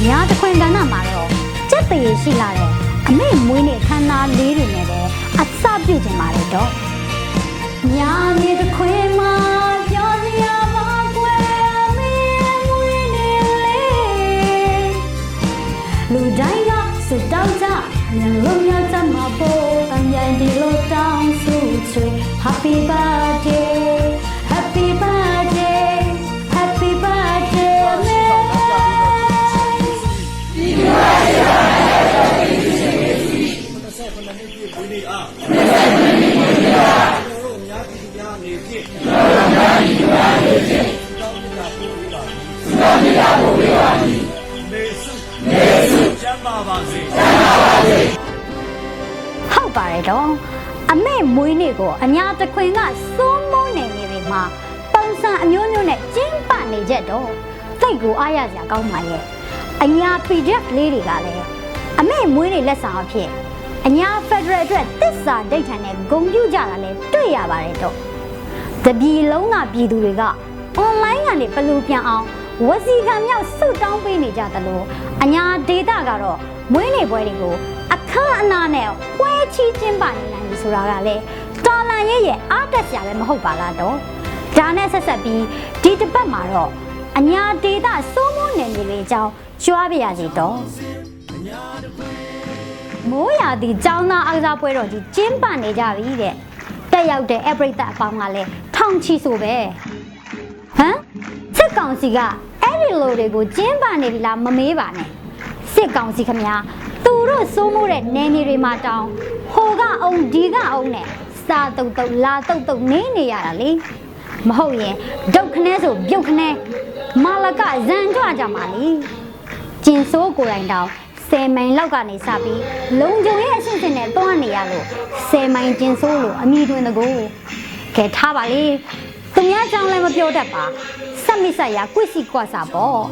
ဒီတစ်ပတ်အများတခွင်ကဏ္ဍမှာတော့စက်သေးရှိလာတဲ့အမေမွေးနေ့ခမ်းနားလေးတွေနဲ့ပဲအစပြုကျင်ပါတယ်တော့ညာနေတခွင်မှာပြောစရာပါကွယ်အမေမွေးနေ့လေးလူတိုင်းကစတောင်းကြမျက်လုံးရကြမှာပေါ်အမြိုင်ဒီလိုတောင်းဆူချွေ Happy birthday ဟုတ်ပါတယ်တော့အမေမွေးနေ့ကိုအညာတခွင်ကစိုးမိုးနေနေပြီမှာပုံစံအမျိုးမျိုးနဲ့ကျင်းပနေကြတော့တိတ်ကိုအားရစရာကောင်းပါရဲ့အညာ PDF လေးတွေကလည်းအမေမွေးနေ့လက်ဆောင်အဖြစ်အညာ Federal အတွက်တစ္ဆာဒိတ်ထန်နဲ့ဂုံပြူကြတာလည်းတွေ့ရပါတယ်တော့တပြည်လုံးကပြည်သူတွေက online ကနေဘလူပြန်အောင်ဝစီကံမြောက်ဆုတောင်းပေးနေကြတယ်လို့အညာဒေတာကတော့မွေးနေ့ပွဲတွေကို အခမ်းအနားနဲ့ပွဲချီးကျင်းပနေနိုင်ပြီဆိုတာကလေတော်လန်ရဲ့ရဲ့အားတက်စရာပဲမဟုတ်ပါလားတော့ဒါနဲ့ဆက်ဆက်ပြီးဒီတစ်ပတ်မှာတော့အညာဒေတာစိုးမိုးနေနေလေးအကြောင်းကြွားပြရစီတော့မိုးရာသီကျောင်းသားအားကစားပွဲတော်ကြီးကျင်းပနေကြပြီတဲ့တက်ရောက်တဲ့အပရိသတ်အပေါင်းကလည်းထောင်ချီဆိုပဲဟမ်စစ်ကောင်စီကအဲ့ဒီလိုတွေကိုကျင်းပနေပြီလားမမေးပါနဲ့စစ်ကောင်စီခမများ သူတို့စိုးမိုးတဲ့နယ်မြေတွေမှာတောင်းဟိုကအုံဒီကအုံနဲ့စာတုတ်တုတ်လာတုတ်တုတ်နေနေရတာလေမဟုတ်ရင်ဒုတ်ခနဲဆိုပြုတ်ခနဲမာလကဇန်ကြွကြမှာလေကျင်ဆိုးကိုယ်တိုင်တောင်းဆယ်မိုင်လောက်ကနေစပြီးလုံကြုံရဲ့အဆင့်ဆင့်နဲ့တွားနေရလို့ဆယ်မိုင်ကျင်ဆိုးလို့အမိတွင်တကူကဲထားပါလေသူများကြောင့်လည်းမပြောတတ်ပါစက်မိဆက်ရကွစီကွာစာပေါ့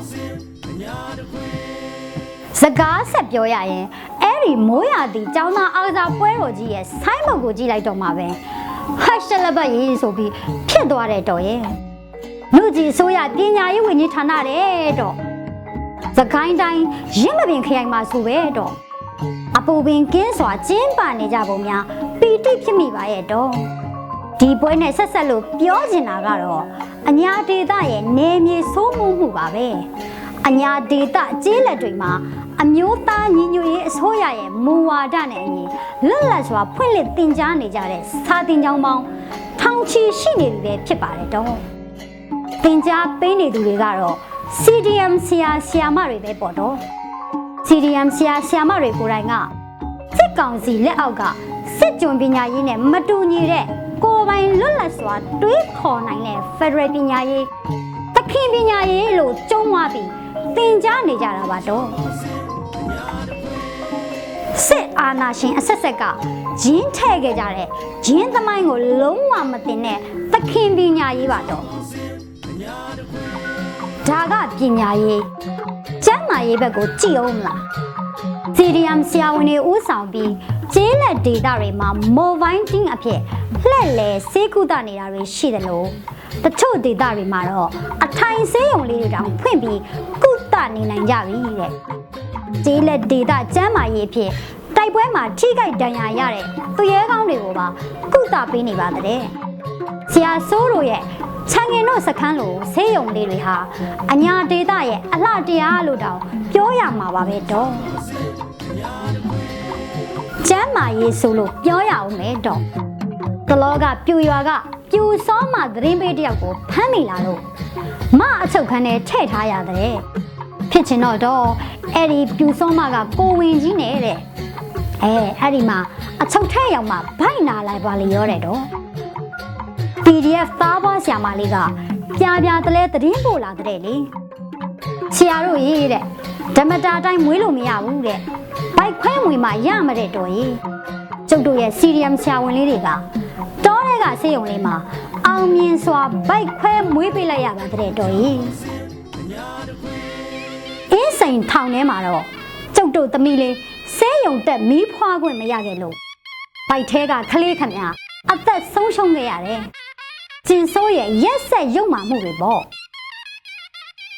စကားဆက်ပြောရရင်အဲ့ဒီမိုးရာသီចောင်းသားအားကစားပွဲတော်ကြီးရဲ့ဆိုင်းဘုတ်ကိုကြည့်လိုက်တော့မှာပဲဟတ်ရှလဘတ်ရေးဆိုပြီးဖြစ်သွားတဲ့တော်ရဲ့လူကြီးဆိုရပညာရေးဝန်ကြီးဌာနတဲ့တော့သခိုင်းတိုင်းရင်းမပင်ခရိုင်မှာဆိုပဲတော့အပူပင်ကင်းစွာကျင်းပနေကြပုံများပီတိဖြစ်မိပါရဲ့တော့ဒီပွဲနဲ့ဆက်ဆက်လို့ပြောချင်တာကတော့အညာဒေတာရဲ့နေမြေဆိုးမှုမှုပါပဲအညာဒေတာကျေးလက်တွေမှာ အမျိုးသားညီညွတ်ရေးအစိုးရရဲ့မူဝါဒနဲ့အညီလွတ်လပ်စွာဖွင့်လှစ်တင် जा နေကြတဲ့စာတင်ကြောင်းပေါင်းထောင်ချီရှိနေပြီပဲဖြစ်ပါတယ်တော့တင် जा ပေးနေသူတွေကတော့ CDM ဆရာဆရာမတွေပဲပေါ့တော့ CDM ဆရာဆရာမတွေကိုယ်တိုင်ကစစ်ကောင်စီလက်အောက်ကစစ်ကြုံပညာရေးနဲ့မတူညီတဲ့ကိုယ်ပိုင်လွတ်လပ်စွာတွေးခေါ်နိုင်တဲ့ Federal ပညာရေးတခင်ပညာရေးလို့ကျုံးသွားပြီးသင်ကြားနေကြတာပါတော့ အာဏာရှင်အဆက်ဆက်ကဂျင်းထဲ့ခဲ့ကြတဲ့ဂျင်းသမိုင်းကိုလုံးဝမတင်တဲ့သခင်ပညာရေးပါတော့ဒါကပညာရေးကျမ်းမာရေးဘက်ကိုကြည့်အောင်မလား CDM ဆရာဝန်တွေဦးဆောင်ပြီးကျေးလက်ဒေတာတွေမှာ mobile team အဖြစ်လှည့်လည်စေးကုသနေတာတွေရှိတယ်လို့တချို့ဒေတာတွေမှာတော့အထိုင်ဆေးရုံလေးတွေတောင်ဖွင့်ပြီးကုသနေနိုင်ကြပြီတဲ့ကျေးလက်ဒေတာကျမ်းမာရေးအဖြစ် တိုက်ပွဲမှာထိခိုက်ဒဏ်ရာရတဲ့သူရဲကောင်းတွေကိုပါကုသပေးနေပါတဲ့ဆရာဆိုးတို့ရဲ့ချန်ငင်တို့စခန်းလိုဆေးရုံလေးတွေဟာအညာဒေတာရဲ့အလှတရားလို့တောင်ပြောရမှာပါပဲတော့ကျမ်းမာရေးဆိုလို့ပြောရအောင်မယ်တော့တလောကပြူရွာကပြူစောမှသတင်းပေးတယောက်ကိုဖမ်းမိလာလို့မအချုပ်ခန်းထဲထည့်ထားရတဲ့ဖြစ်ချင်တော့တော့အဲ့ဒီပြူစောမကကိုဝင်ကြီးနဲ့တဲ့ အဲအဲ့ဒီမှာအချုပ်ထဲရောက်မှဗိုက်နာလိုက်ပါလေရောတဲ့တော့ PDF သားပွားဆရာမလေးကပြပြတလဲသတင်းပို့လာတဲ့လေဆရာတို့ရေးတဲ့ဓမ္မတာအတိုင်းမွေးလို့မရဘူးတဲ့ဘိုက်ခွဲမွေမှရမတဲ့တော်ကြီးကျုပ်တို့ရဲ့စီရီယမ်ဆရာဝန်လေးတွေကတောထဲကဆေးရုံလေးမှာအောင်မြင်စွာဘိုက်ခွဲမွေးပေးလိုက်ရပါတဲ့တော်ကြီးအင်းစိန်ထောင်ထဲမှာတော့ကျုပ်တို့သမီးလေး ဆေးရုံတက်မီးဖွားခွင့်မရခဲ့လို့ဘိုက်ထဲကကလေးခမညာအသက်ဆုံးရှုံးခဲ့ရတယ်ကျင်ဆိုးရဲ့ရက်ဆက်ရုပ်မာမှုတွေပေါ့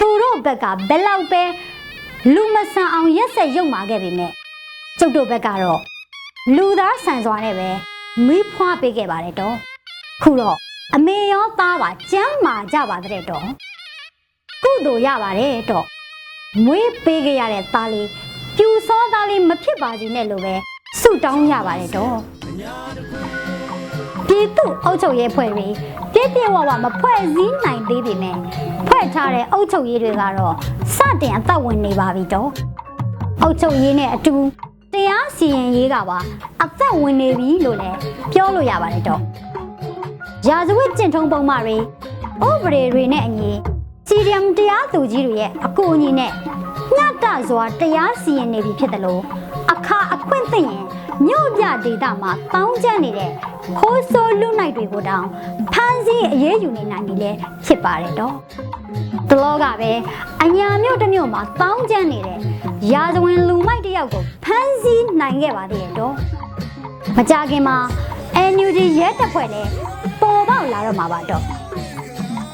သူတို့ဘက်ကဘယ်လောက်ပဲလူမဆန်အောင်ရက်ဆက်ရုပ်မာခဲ့ပြီမဲ့ကျုပ်တို့ဘက်ကတော့လူသားဆန်စွာနဲ့ပဲမီးဖွားပေးခဲ့ပါတယ်တော့ခုတော့အမေရောသားပါကျမ်းမာကြပါတဲ့တော့ကုသိုလ်ရပါတယ်တော့မွေးပေးခဲ့ရတဲ့သားလေး ပြူစောသားလေးမဖြစ်ပါစေနဲ့လို့ပဲဆုတောင်းရပါတယ်တော့ပြည်သူအုပ်ချုပ်ရေးဖွဲ့တွေပြည့်ပြည့်ဝဝမဖွဲ့စည်းနိုင်သေးပေမဲ့ဖွဲ့ထားတဲ့အုပ်ချုပ်ရေးတွေကတော့စတင်အသက်ဝင်နေပါပြီတော့အုပ်ချုပ်ရေးနဲ့အတူတရားစီရင်ရေးကပါအသက်ဝင်နေပြီလို့လည်းပြောလို့ရပါတယ်တော့ရာဇဝတ်ကျင့်ထုံးပုံမှန်တွေဥပဒေတွေနဲ့အညီစီရီယမ်တရားသူကြီးတွေရဲ့အကူအညီနဲ့ ညတစွာတရားစီရင်နေပြီဖြစ်တယ်လို့အခါအခွင့်သိရင်မြို့ပြဒေသမှာတောင်းကျမ်းနေတဲ့ခိုးဆိုးလူနိုင်တွေကိုတောင်ဖမ်းဆီးအရေးယူနေနိုင်ပြီလေဖြစ်ပါတယ်တော့တလောကပဲအညာမြို့တစ်မြို့မှာတောင်းကျမ်းနေတဲ့ရာဇဝင်လူမိုက်တစ်ယောက်ကိုဖမ်းဆီးနိုင်ခဲ့ပါသေးတယ်တော့မကြခင်မှာ NUG ရဲတပ်ဖွဲ့လည်းပေါ်ပေါက်လာတော့မှာပါတော့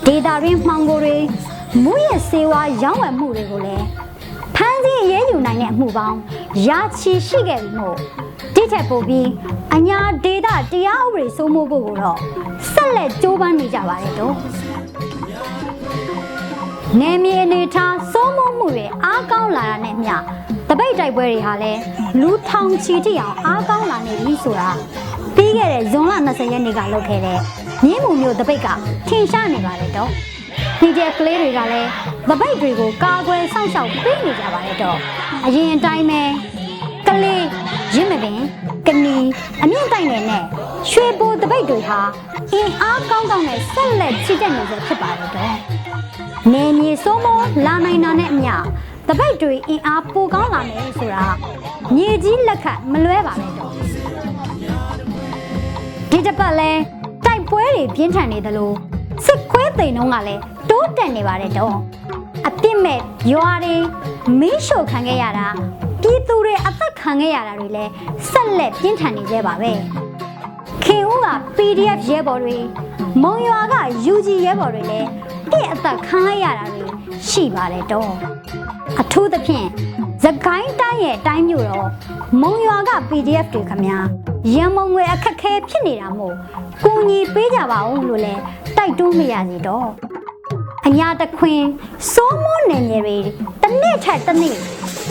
ဒေတာရင်းမှောင်ကိုတွေမူရစေဝါရောင်းဝယ်မှုတွေကိုလည်း ဖမ်းဆီးအရေးယူနိုင်တဲ့အမှုပေါင်းရာချီရှိခဲ့ပြီမို့ဒီထက်ပိုပြီးအညာဒေတာတရားဥပဒေစိုးမိုးဖို့ကိုတော့ဆက်လက်ကြိုးပမ်းနေကြပါတယ်တော့နေမြေအနေထားစိုးမိုးမှုတွေအားကောင်းလာတာနဲ့မျှတပိတ်တိုက်ပွဲတွေဟာလည်းလူထောင်ချီတိအောင်အားကောင်းလာနေပြီဆိုတာပြီးခဲ့တဲ့ဇွန်လ20ရက်နေ့ကလုပ်ခဲ့တဲ့မြင်းမှုမျိုးတပိတ်ကထင်ရှားနေပါတယ်တော့ဒီတဲ့ကလေးတွေကလည်း တပိတ်တွေကိုကာကွယ်စောင့်ရှောက်ပေးနေကြပါတယ်တော့အရင်အတိုင်းပဲကလေးရင့်မပင်ကနီအမြင့်တိုက်နယ်နဲ့ရွှေဘိုတပိတ်တွေဟာအင်အားကောင်းကောင်းနဲ့ဆက်လက်ချစ်တက်နေစေဖြစ်ပါတယ်တော့နေမြေစိုးမိုးလာနိုင်တာနဲ့အမျှတပိတ်တွေအင်အားပိုကောင်းလာမယ်ဆိုတာမြေကြီးလက်ခတ်မလွဲပါနဲ့တော့ဒီတစ်ပတ်လဲတိုက်ပွဲတွေပြင်းထန်နေသလိုစစ်ခွဲသိမ်နှုံးကလည်းတိုးတက်နေပါတယ်တော့ အပြစ်မဲ့ရွာတွေမင်းရှို့ခံခဲ့ရတာပြည်သူတွေအသက်ခံခဲ့ရတာတွေလည်းဆက်လက်ပြင်းထန်နေသေးပါပဲခင်ဦးက PDF ရဲဘော်တွေမုံရွာက UG ရဲဘော်တွေလည်းတစ်အသက်ခံလိုက်ရတာတွေရှိပါတယ်တော့အထူးသဖြင့်သကိုင်းတိုင်းရဲ့တိုင်းမြို့တော့မုံရွာက PDF တွေခမညာရန်မုံငွေအခက်ခဲဖြစ်နေတာမို့ကူညီပေးကြပါဦးလို့လဲတိုက်တွန်းမရစီတော့ အညာတခွင်စိုးမိုးနယ်မြေတွေတစ်နေ့ထက်တစ်နေ့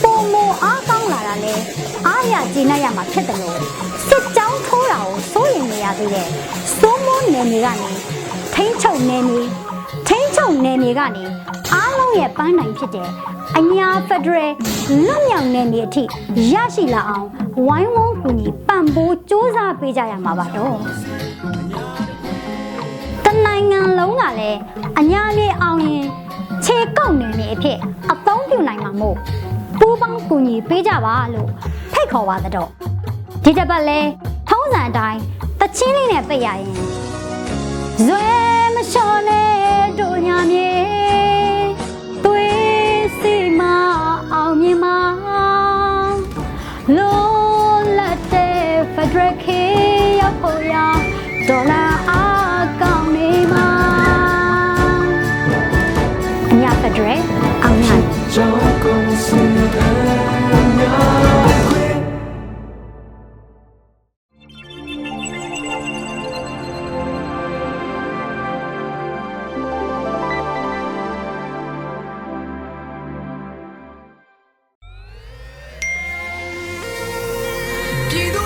ပုံမအားကောင်းလာတာလဲအားရကျေနပ်ရမှာဖြစ်တယ်လို့စစ်ကြောင်းထိုးတာကိုစိုးရင်နေရသေးတယ်စိုးမိုးနယ်မြေကနေထိမ့်ချုပ်နယ်မြေထိမ့်ချုပ်နယ်မြေကနေအားလုံးရဲ့ပန်းနိုင်ဖြစ်တဲ့အညာဖက်ဒရယ်လွတ်မြောက်နယ်မြေအထိရရှိလာအောင်ဝိုင်းဝန်းကူညီပံ့ပိုးစ조사ပေးကြရမှာပါတော့တ နိုင်ငံလုံးကလည်းအညာလေးအောင်ရင်ခြေကောက်နယ်မြေအဖြစ်အသုံးပြုနိုင်မှာမို့ပူးပေါင်းကူညီပေးကြပါလို့ဖိတ်ခေါ်ပါတော့ဒီတစ်ပတ်လဲထုံးစံအတိုင်းတချင်းလေးနဲ့ပိတ်ရရင်ဇွဲမလျှော်နဲ့တို့ညာမြေသွေးစီမအောင်မြင်မှာလုံးလက်တဲ့ဖက်ဒရယ်ခေရောက်ဖို့ရဒေါ်လာ